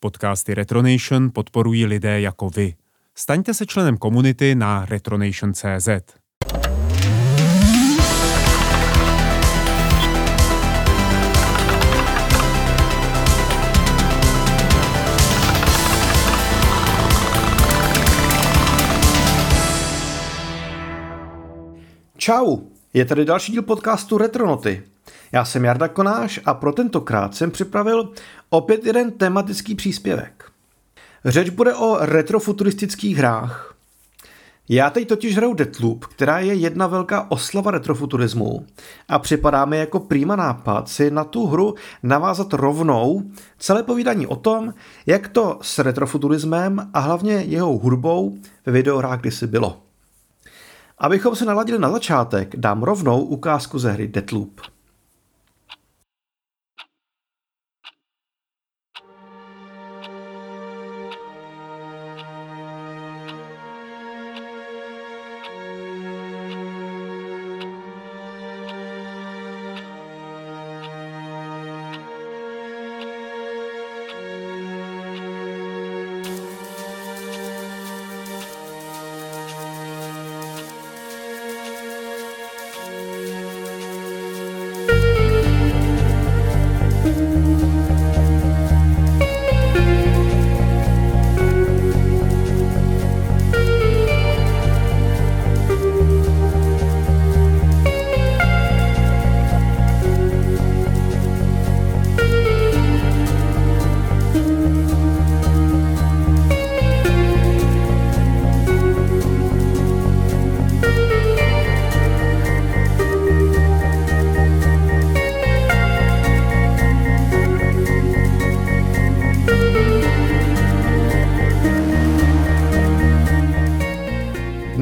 Podcasty Retronation podporují lidé jako vy. Staňte se členem komunity na retronation.cz. Čau, je tady další díl podcastu Retronoty. Já jsem Jarda Konáš a pro tentokrát jsem připravil opět jeden tematický příspěvek. Řeč bude o retrofuturistických hrách. Já teď totiž hraju Deathloop, která je jedna velká oslava retrofuturismu a připadá mi jako prýma nápad si na tu hru navázat rovnou celé povídání o tom, jak to s retrofuturismem a hlavně jeho hudbou ve videohrách kdysi bylo. Abychom se naladili na začátek, dám rovnou ukázku ze hry Deathloop.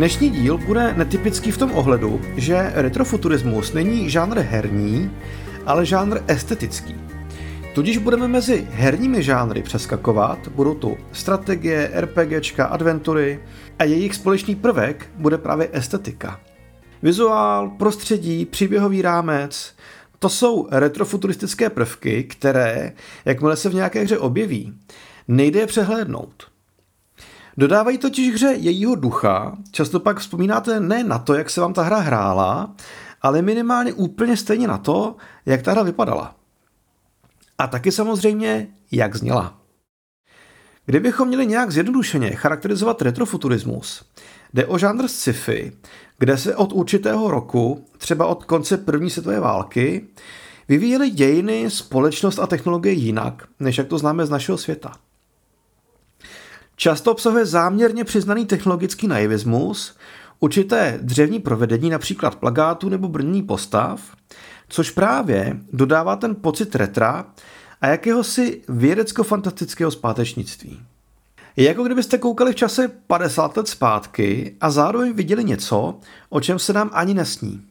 Dnešní díl bude netypický v tom ohledu, že retrofuturismus není žánr herní, ale žánr estetický. Tudíž budeme mezi herními žánry přeskakovat, budou tu strategie, RPGčka, adventury a jejich společný prvek bude právě estetika. Vizuál, prostředí, příběhový rámec, to jsou retrofuturistické prvky, které, jakmile se v nějaké hře objeví, nejde je přehlédnout. Dodávají totiž hře jejího ducha, často pak vzpomínáte ne na to, jak se vám ta hra hrála, ale minimálně úplně stejně na to, jak ta hra vypadala. A taky samozřejmě, jak zněla. Kdybychom měli nějak zjednodušeně charakterizovat retrofuturismus, jde o žánr sci-fi, kde se od určitého roku, třeba od konce první světové války, vyvíjely dějiny, společnost a technologie jinak, než jak to známe z našeho světa. Často obsahuje záměrně přiznaný technologický naivismus, určité dřevní provedení, například plagátu nebo brnění postav, což právě dodává ten pocit retra a jakéhosi vědecko-fantastického zpátečnictví. Je jako kdybyste koukali v čase 50 let zpátky a zároveň viděli něco, o čem se nám ani nesní.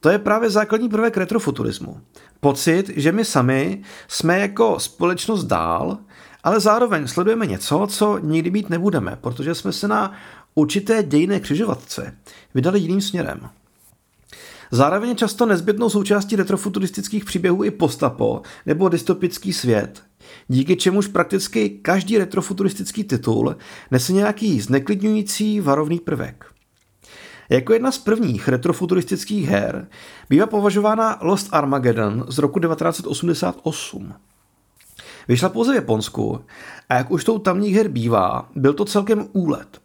To je právě základní prvek retrofuturismu. Pocit, že my sami jsme jako společnost dál ale zároveň sledujeme něco, co nikdy být nebudeme, protože jsme se na určité dějné křižovatce vydali jiným směrem. Zároveň často nezbytnou součástí retrofuturistických příběhů i postapo nebo dystopický svět, díky čemuž prakticky každý retrofuturistický titul nese nějaký zneklidňující varovný prvek. Jako jedna z prvních retrofuturistických her bývá považována Lost Armageddon z roku 1988. Vyšla pouze v Japonsku a jak už tou tamních her bývá, byl to celkem úlet.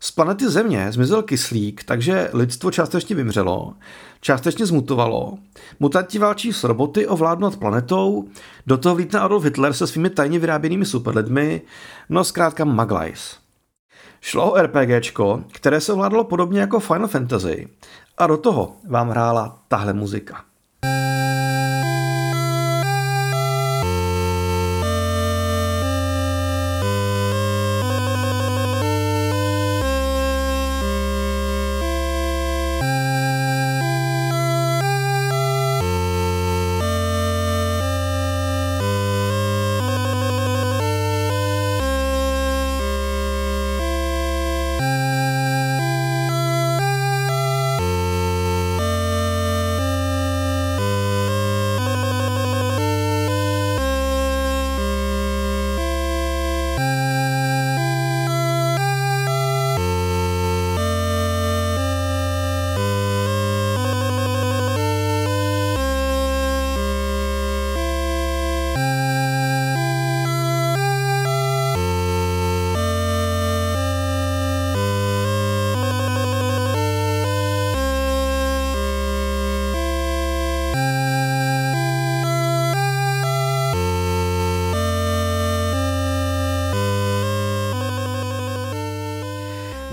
Z planety Země zmizel kyslík, takže lidstvo částečně vymřelo, částečně zmutovalo, mutanti válčí s roboty ovládnout planetou, do toho vlítne Adolf Hitler se svými tajně vyráběnými superlidmi, no zkrátka Maglajs. Šlo o RPGčko, které se ovládalo podobně jako Final Fantasy a do toho vám hrála tahle muzika.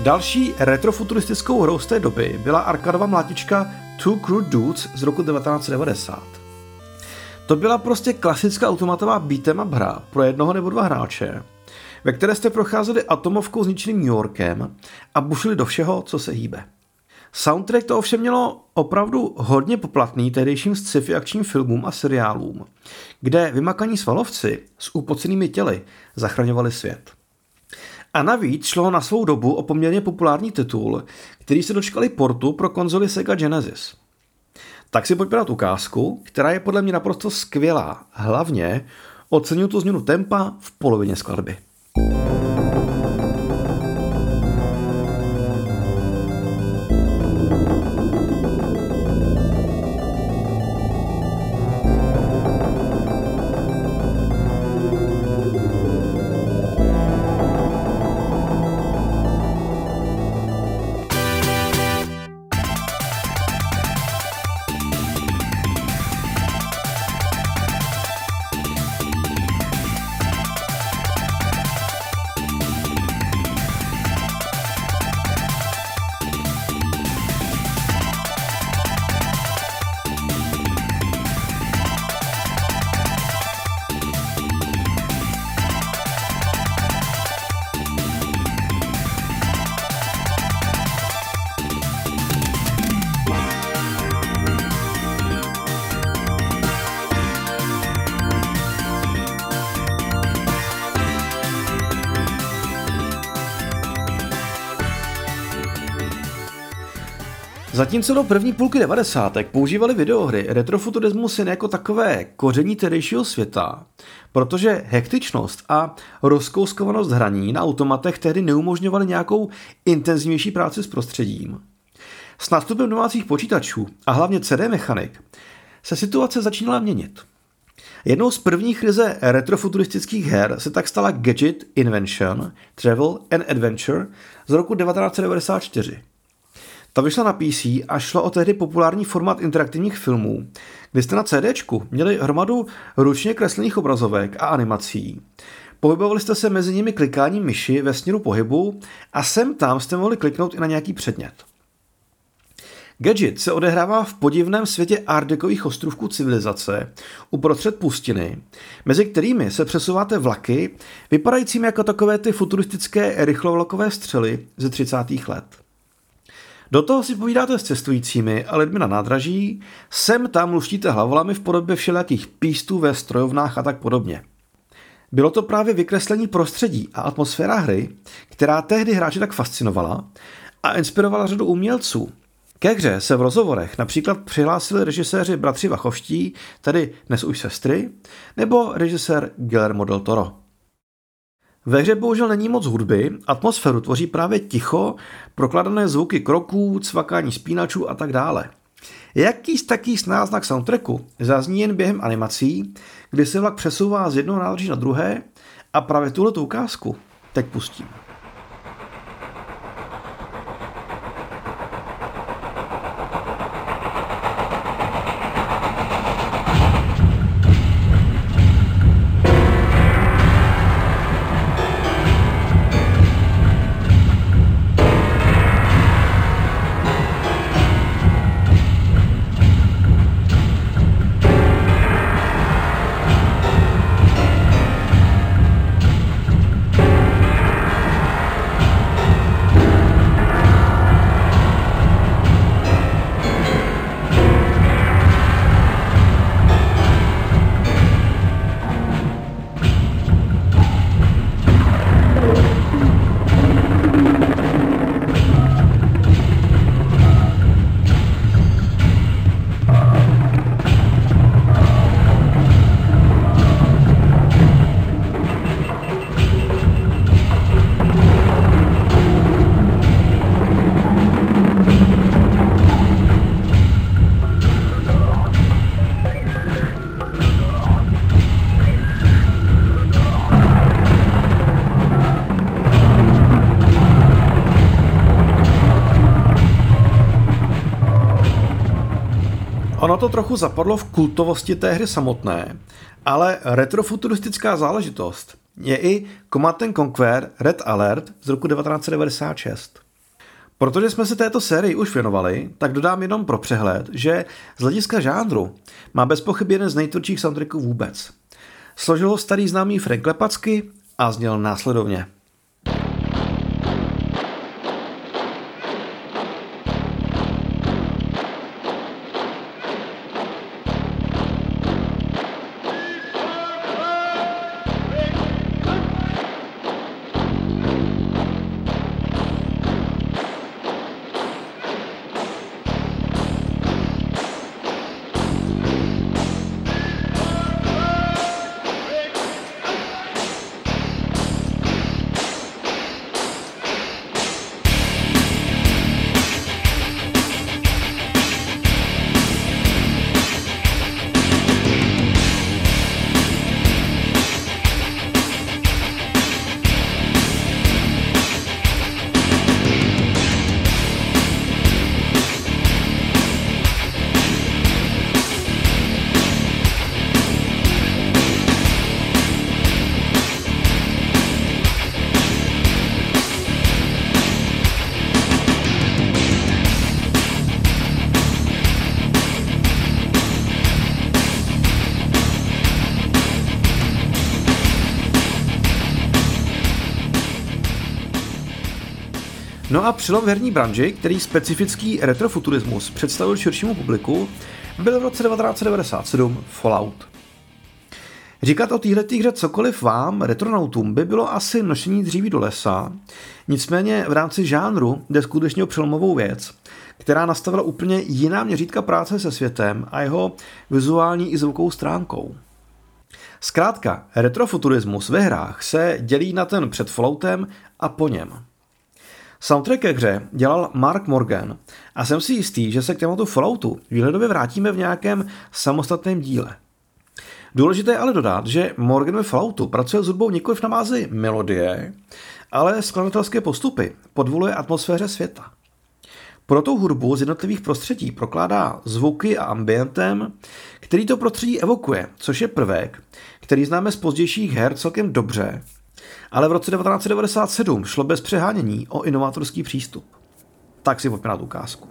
Další retrofuturistickou hrou z té doby byla arkadová mlátička Two Crude Dudes z roku 1990. To byla prostě klasická automatová beat'em up hra pro jednoho nebo dva hráče, ve které jste procházeli atomovkou zničeným New Yorkem a bušili do všeho, co se hýbe. Soundtrack to ovšem mělo opravdu hodně poplatný tehdejším sci-fi akčním filmům a seriálům, kde vymakaní svalovci s upocenými těly zachraňovali svět. A navíc šlo na svou dobu o poměrně populární titul, který se dočkali portu pro konzoli Sega Genesis. Tak si pojďme dát ukázku, která je podle mě naprosto skvělá. Hlavně oceňuji tu změnu tempa v polovině skladby. Zatímco do první půlky 90. používali videohry retrofuturismus jen jako takové koření tehdejšího světa, protože hektičnost a rozkouskovanost hraní na automatech tehdy neumožňovaly nějakou intenzivnější práci s prostředím. S nástupem domácích počítačů a hlavně CD mechanik se situace začínala měnit. Jednou z prvních ryze retrofuturistických her se tak stala Gadget Invention, Travel and Adventure z roku 1994. Ta vyšla na PC a šlo o tehdy populární formát interaktivních filmů, kdy jste na CDčku měli hromadu ručně kreslených obrazovek a animací. Pohybovali jste se mezi nimi klikáním myši ve směru pohybu a sem tam jste mohli kliknout i na nějaký předmět. Gadget se odehrává v podivném světě ardekových ostrovků civilizace uprostřed pustiny, mezi kterými se přesouváte vlaky, vypadajícími jako takové ty futuristické rychlovlakové střely ze 30. let. Do toho si povídáte s cestujícími a lidmi na nádraží, sem tam luštíte hlavolami v podobě všelijakých pístů ve strojovnách a tak podobně. Bylo to právě vykreslení prostředí a atmosféra hry, která tehdy hráče tak fascinovala a inspirovala řadu umělců. Ke hře se v rozhovorech například přihlásili režiséři bratři Vachovští, tedy dnes už sestry, nebo režisér Guillermo del Toro. Ve hře bohužel není moc hudby, atmosféru tvoří právě ticho, prokladané zvuky kroků, cvakání spínačů a tak dále. Jaký taký náznak soundtracku zazní jen během animací, kdy se vlak přesouvá z jednoho nádrží na druhé a právě tuhle ukázku teď pustím. To trochu zapadlo v kultovosti té hry samotné, ale retrofuturistická záležitost je i Command Conquer Red Alert z roku 1996. Protože jsme se této sérii už věnovali, tak dodám jenom pro přehled, že z hlediska žánru má bez pochyby jeden z nejtvrdších soundtracků vůbec. Složil ho starý známý Frank Lepacky a zněl následovně. A přelom v herní branži, který specifický retrofuturismus představil širšímu publiku, byl v roce 1997 Fallout. Říkat o této hře cokoliv vám, retronautům, by bylo asi nošení dříví do lesa, nicméně v rámci žánru jde skutečně o přelomovou věc, která nastavila úplně jiná měřítka práce se světem a jeho vizuální i zvukovou stránkou. Zkrátka, retrofuturismus ve hrách se dělí na ten před Falloutem a po něm. Soundtrack ke hře dělal Mark Morgan a jsem si jistý, že se k tématu Falloutu výhledově vrátíme v nějakém samostatném díle. Důležité je ale dodat, že Morgan ve Falloutu pracuje s hudbou nikoliv na bázi melodie, ale skladatelské postupy, podvoluje atmosféře světa. Pro tu hudbu z jednotlivých prostředí prokládá zvuky a ambientem, který to prostředí evokuje, což je prvek, který známe z pozdějších her celkem dobře ale v roce 1997 šlo bez přehánění o inovátorský přístup. Tak si pojďme na ukázku.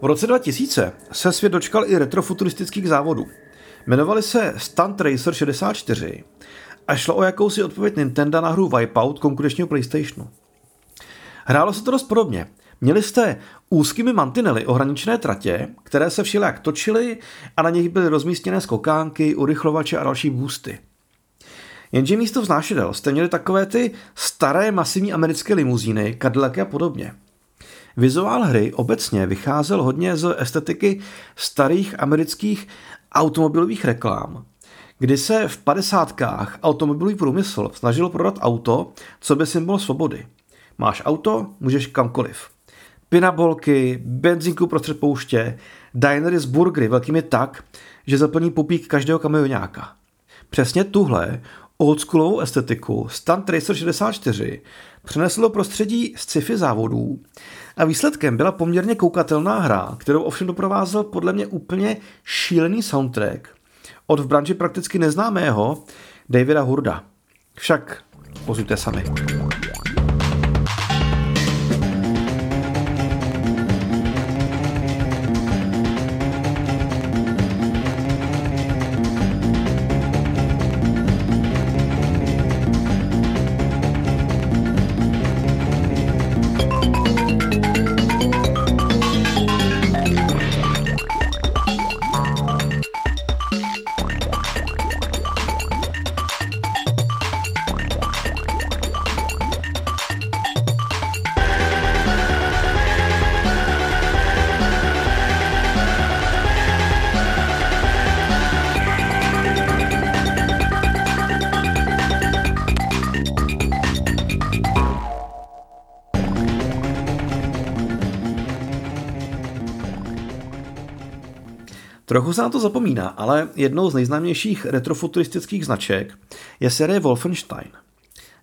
V roce 2000 se svět dočkal i retrofuturistických závodů. Jmenovali se Stunt Racer 64 a šlo o jakousi odpověď Nintendo na hru Wipeout konkurenčního PlayStationu. Hrálo se to dost podobně. Měli jste úzkými mantinely ohraničené tratě, které se všelijak točily a na nich byly rozmístěné skokánky, urychlovače a další boosty. Jenže místo vznášedel jste měli takové ty staré masivní americké limuzíny, Cadillac a podobně – Vizuál hry obecně vycházel hodně z estetiky starých amerických automobilových reklám, kdy se v padesátkách automobilový průmysl snažil prodat auto, co by symbol svobody. Máš auto, můžeš kamkoliv. Pinabolky, benzínku prostřed pouště, dinery s burgery velkými tak, že zaplní pupík každého kamionáka. Přesně tuhle oldschoolovou estetiku Stunt Racer 64 přenesl do prostředí sci-fi závodů a výsledkem byla poměrně koukatelná hra, kterou ovšem doprovázel podle mě úplně šílený soundtrack od v branži prakticky neznámého Davida Hurda. Však pozujte sami. Trochu se na to zapomíná, ale jednou z nejznámějších retrofuturistických značek je série Wolfenstein.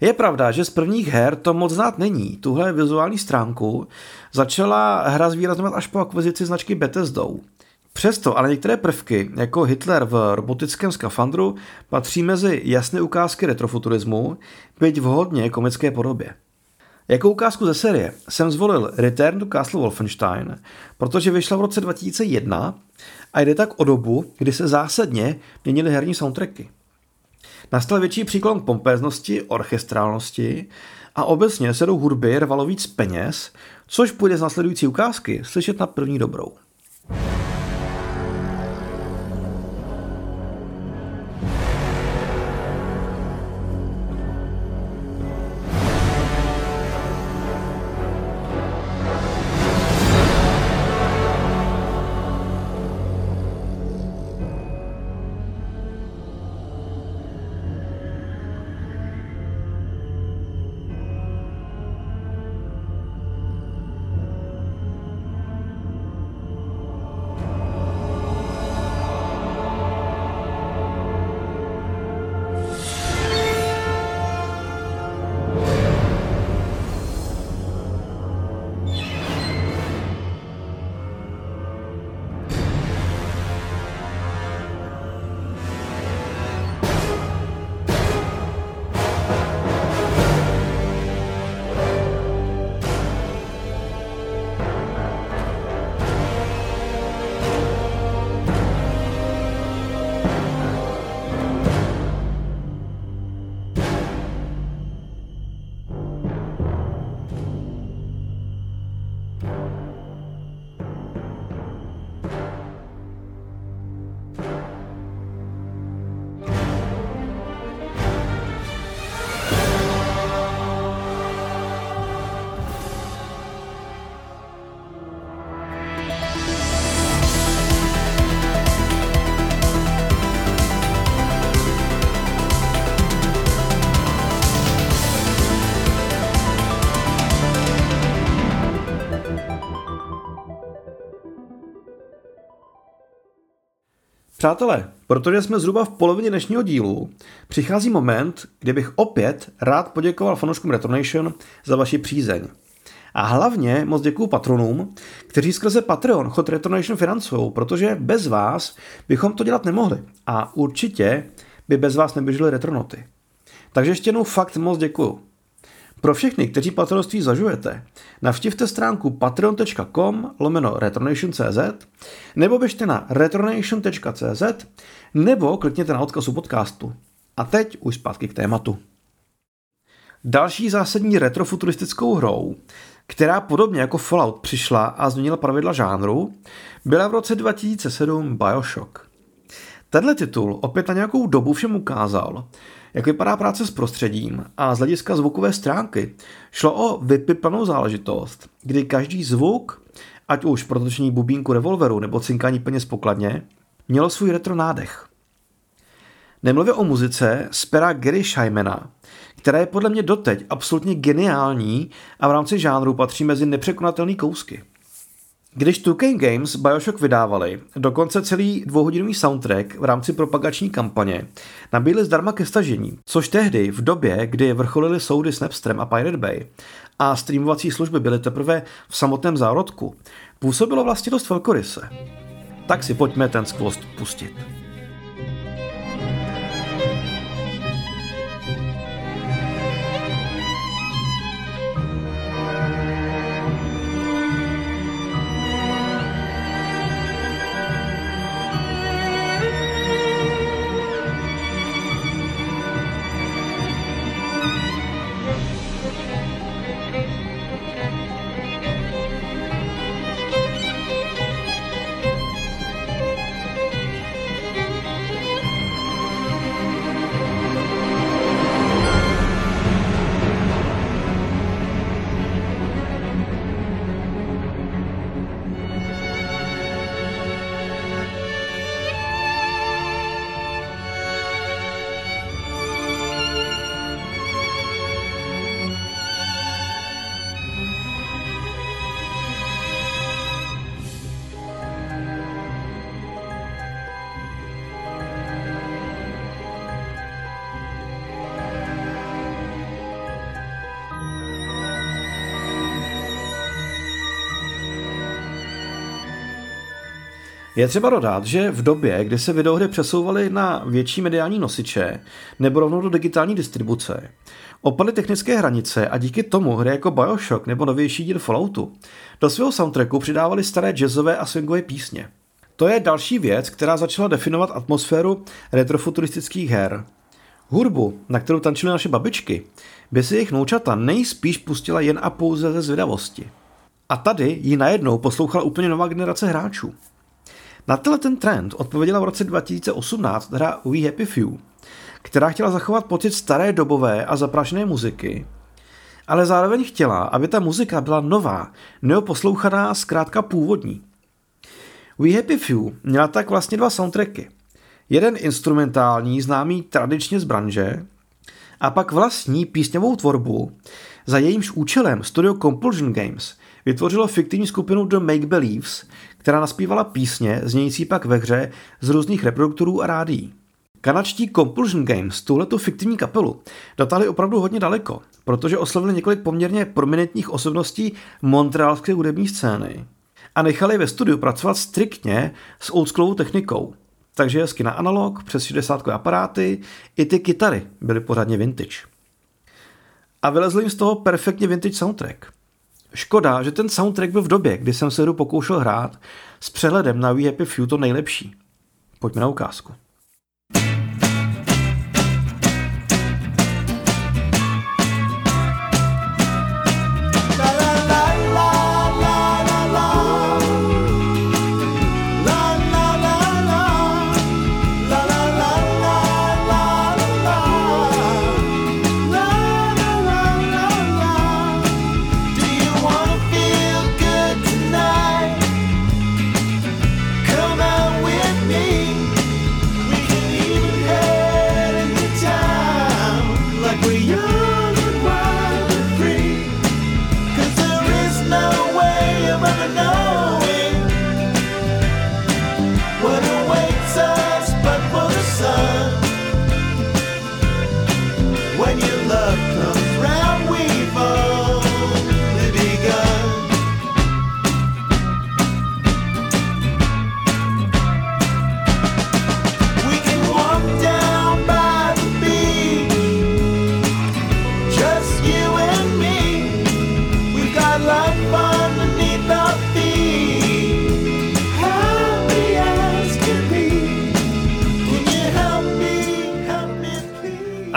Je pravda, že z prvních her to moc znát není. Tuhle vizuální stránku začala hra zvýrazňovat až po akvizici značky Bethesda. Přesto ale některé prvky, jako Hitler v robotickém skafandru, patří mezi jasné ukázky retrofuturismu, byť v hodně komické podobě. Jako ukázku ze série jsem zvolil Return to Castle Wolfenstein, protože vyšla v roce 2001 a jde tak o dobu, kdy se zásadně měnily herní soundtracky. Nastal větší příklon k pompéznosti, orchestrálnosti a obecně se do hudby rvalo víc peněz, což půjde z následující ukázky slyšet na první dobrou. Přátelé, protože jsme zhruba v polovině dnešního dílu, přichází moment, kdy bych opět rád poděkoval fanouškům Retronation za vaši přízeň. A hlavně moc děkuju patronům, kteří skrze Patreon chod Retronation financují, protože bez vás bychom to dělat nemohli. A určitě by bez vás neběžely retronoty. Takže ještě jednou fakt moc děkuju. Pro všechny, kteří patronství zažujete, navštivte stránku patreon.com lomeno retronation.cz nebo běžte na retronation.cz nebo klikněte na odkaz u podcastu. A teď už zpátky k tématu. Další zásadní retrofuturistickou hrou, která podobně jako Fallout přišla a změnila pravidla žánru, byla v roce 2007 Bioshock. Tenhle titul opět na nějakou dobu všem ukázal, jak vypadá práce s prostředím a z hlediska zvukové stránky šlo o vypipanou záležitost, kdy každý zvuk, ať už protočení bubínku revolveru nebo cinkání peněz pokladně, mělo svůj retro nádech. Nemluvě o muzice z pera Gary Schymana, která je podle mě doteď absolutně geniální a v rámci žánru patří mezi nepřekonatelné kousky. Když 2K Games Bioshock vydávali, dokonce celý dvouhodinový soundtrack v rámci propagační kampaně nabídli zdarma ke stažení, což tehdy, v době, kdy vrcholily soudy s Napsterem a Pirate Bay a streamovací služby byly teprve v samotném zárodku, působilo vlastně dost velkoryse. Tak si pojďme ten skvost pustit. Je třeba dodat, že v době, kdy se videohry přesouvaly na větší mediální nosiče nebo rovnou do digitální distribuce, opadly technické hranice a díky tomu hry jako Bioshock nebo novější díl Falloutu do svého soundtracku přidávali staré jazzové a swingové písně. To je další věc, která začala definovat atmosféru retrofuturistických her. Hudbu, na kterou tančily naše babičky, by si jejich noučata nejspíš pustila jen a pouze ze zvědavosti. A tady ji najednou poslouchala úplně nová generace hráčů. Na tenhle ten trend odpověděla v roce 2018 hra We Happy Few, která chtěla zachovat pocit staré dobové a zaprašené muziky, ale zároveň chtěla, aby ta muzika byla nová, neoposlouchaná, zkrátka původní. We Happy Few měla tak vlastně dva soundtracky. Jeden instrumentální, známý tradičně z branže, a pak vlastní písňovou tvorbu, za jejímž účelem studio Compulsion Games vytvořilo fiktivní skupinu The Make Believes, která naspívala písně, znějící pak ve hře z různých reproduktorů a rádií. Kanačtí Compulsion Games tuhletu fiktivní kapelu dotáhli opravdu hodně daleko, protože oslovili několik poměrně prominentních osobností montrealské hudební scény a nechali ve studiu pracovat striktně s oldschoolovou technikou. Takže hezky na analog, přes 60 aparáty, i ty kytary byly pořádně vintage. A vylezl jim z toho perfektně vintage soundtrack. Škoda, že ten soundtrack byl v době, kdy jsem se hru pokoušel hrát, s přehledem na We Happy Few to nejlepší. Pojďme na ukázku.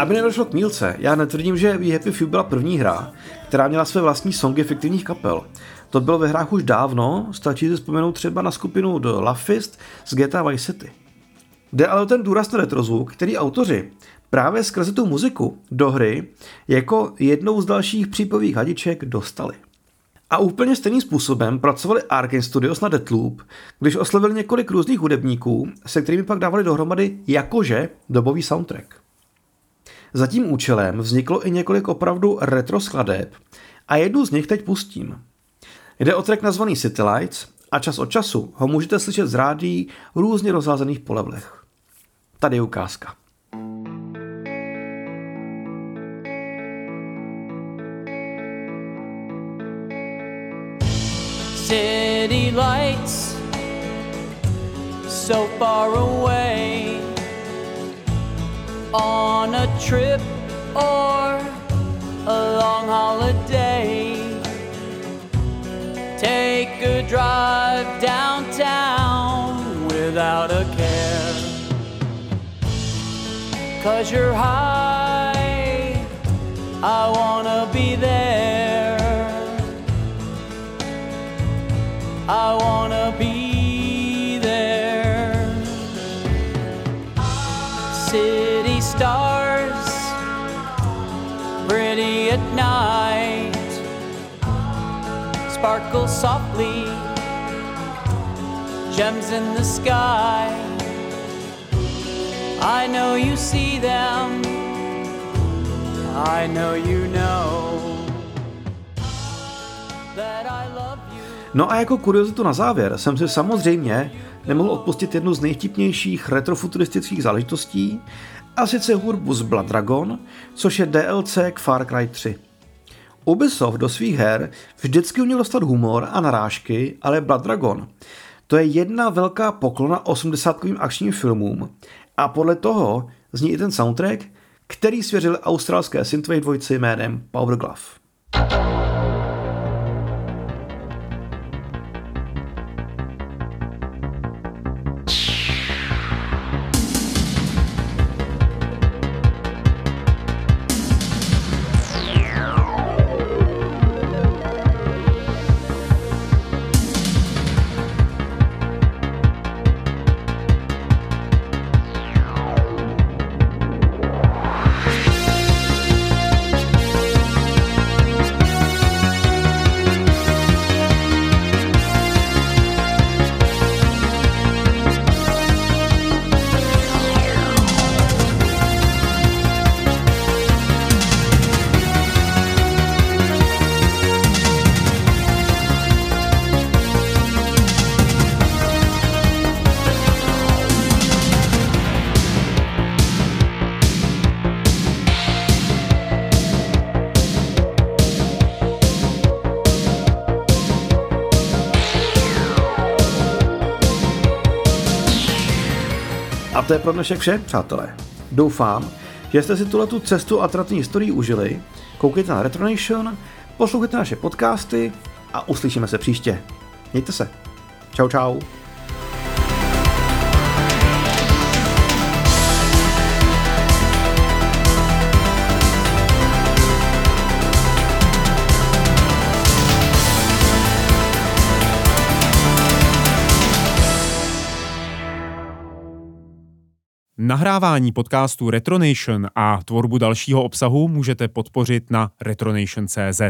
Aby nedošlo k mílce, já netvrdím, že Happy Few byla první hra, která měla své vlastní songy fiktivních kapel. To bylo ve hrách už dávno, stačí si vzpomenout třeba na skupinu The Love Fist z GTA Vice City. Jde ale o ten důraz na retrozvuk, který autoři právě skrze tu muziku do hry jako jednou z dalších přípových hadiček dostali. A úplně stejným způsobem pracovali Arkane Studios na Deathloop, když oslovili několik různých hudebníků, se kterými pak dávali dohromady jakože dobový soundtrack. Za tím účelem vzniklo i několik opravdu retro skladeb a jednu z nich teď pustím. Jde o track nazvaný City Lights a čas od času ho můžete slyšet z rádí různě rozházených polevlech. Tady je ukázka. City lights so far away on a trip or a long holiday. Take a drive downtown without a care. Cause you're high, I wanna be there. I wanna be sparkle softly, gems in the sky. I know you see them, I know you know that I love you. No a jako kuriozitu na závěr jsem si samozřejmě nemohl odpustit jednu z nejvtipnějších retrofuturistických záležitostí, a sice hudbu z Blood Dragon, což je DLC k Far Cry 3. Ubisoft do svých her vždycky uměl dostat humor a narážky, ale Blood Dragon. To je jedna velká poklona 80 akčním filmům. A podle toho zní i ten soundtrack, který svěřil australské synthwave dvojci jménem Power to je pro dnešek vše, přátelé. Doufám, že jste si tuhle tu cestu a tratní historii užili. Koukejte na Retronation, poslouchejte naše podcasty a uslyšíme se příště. Mějte se. Čau, čau. Nahrávání podcastu Retronation a tvorbu dalšího obsahu můžete podpořit na retronation.cz.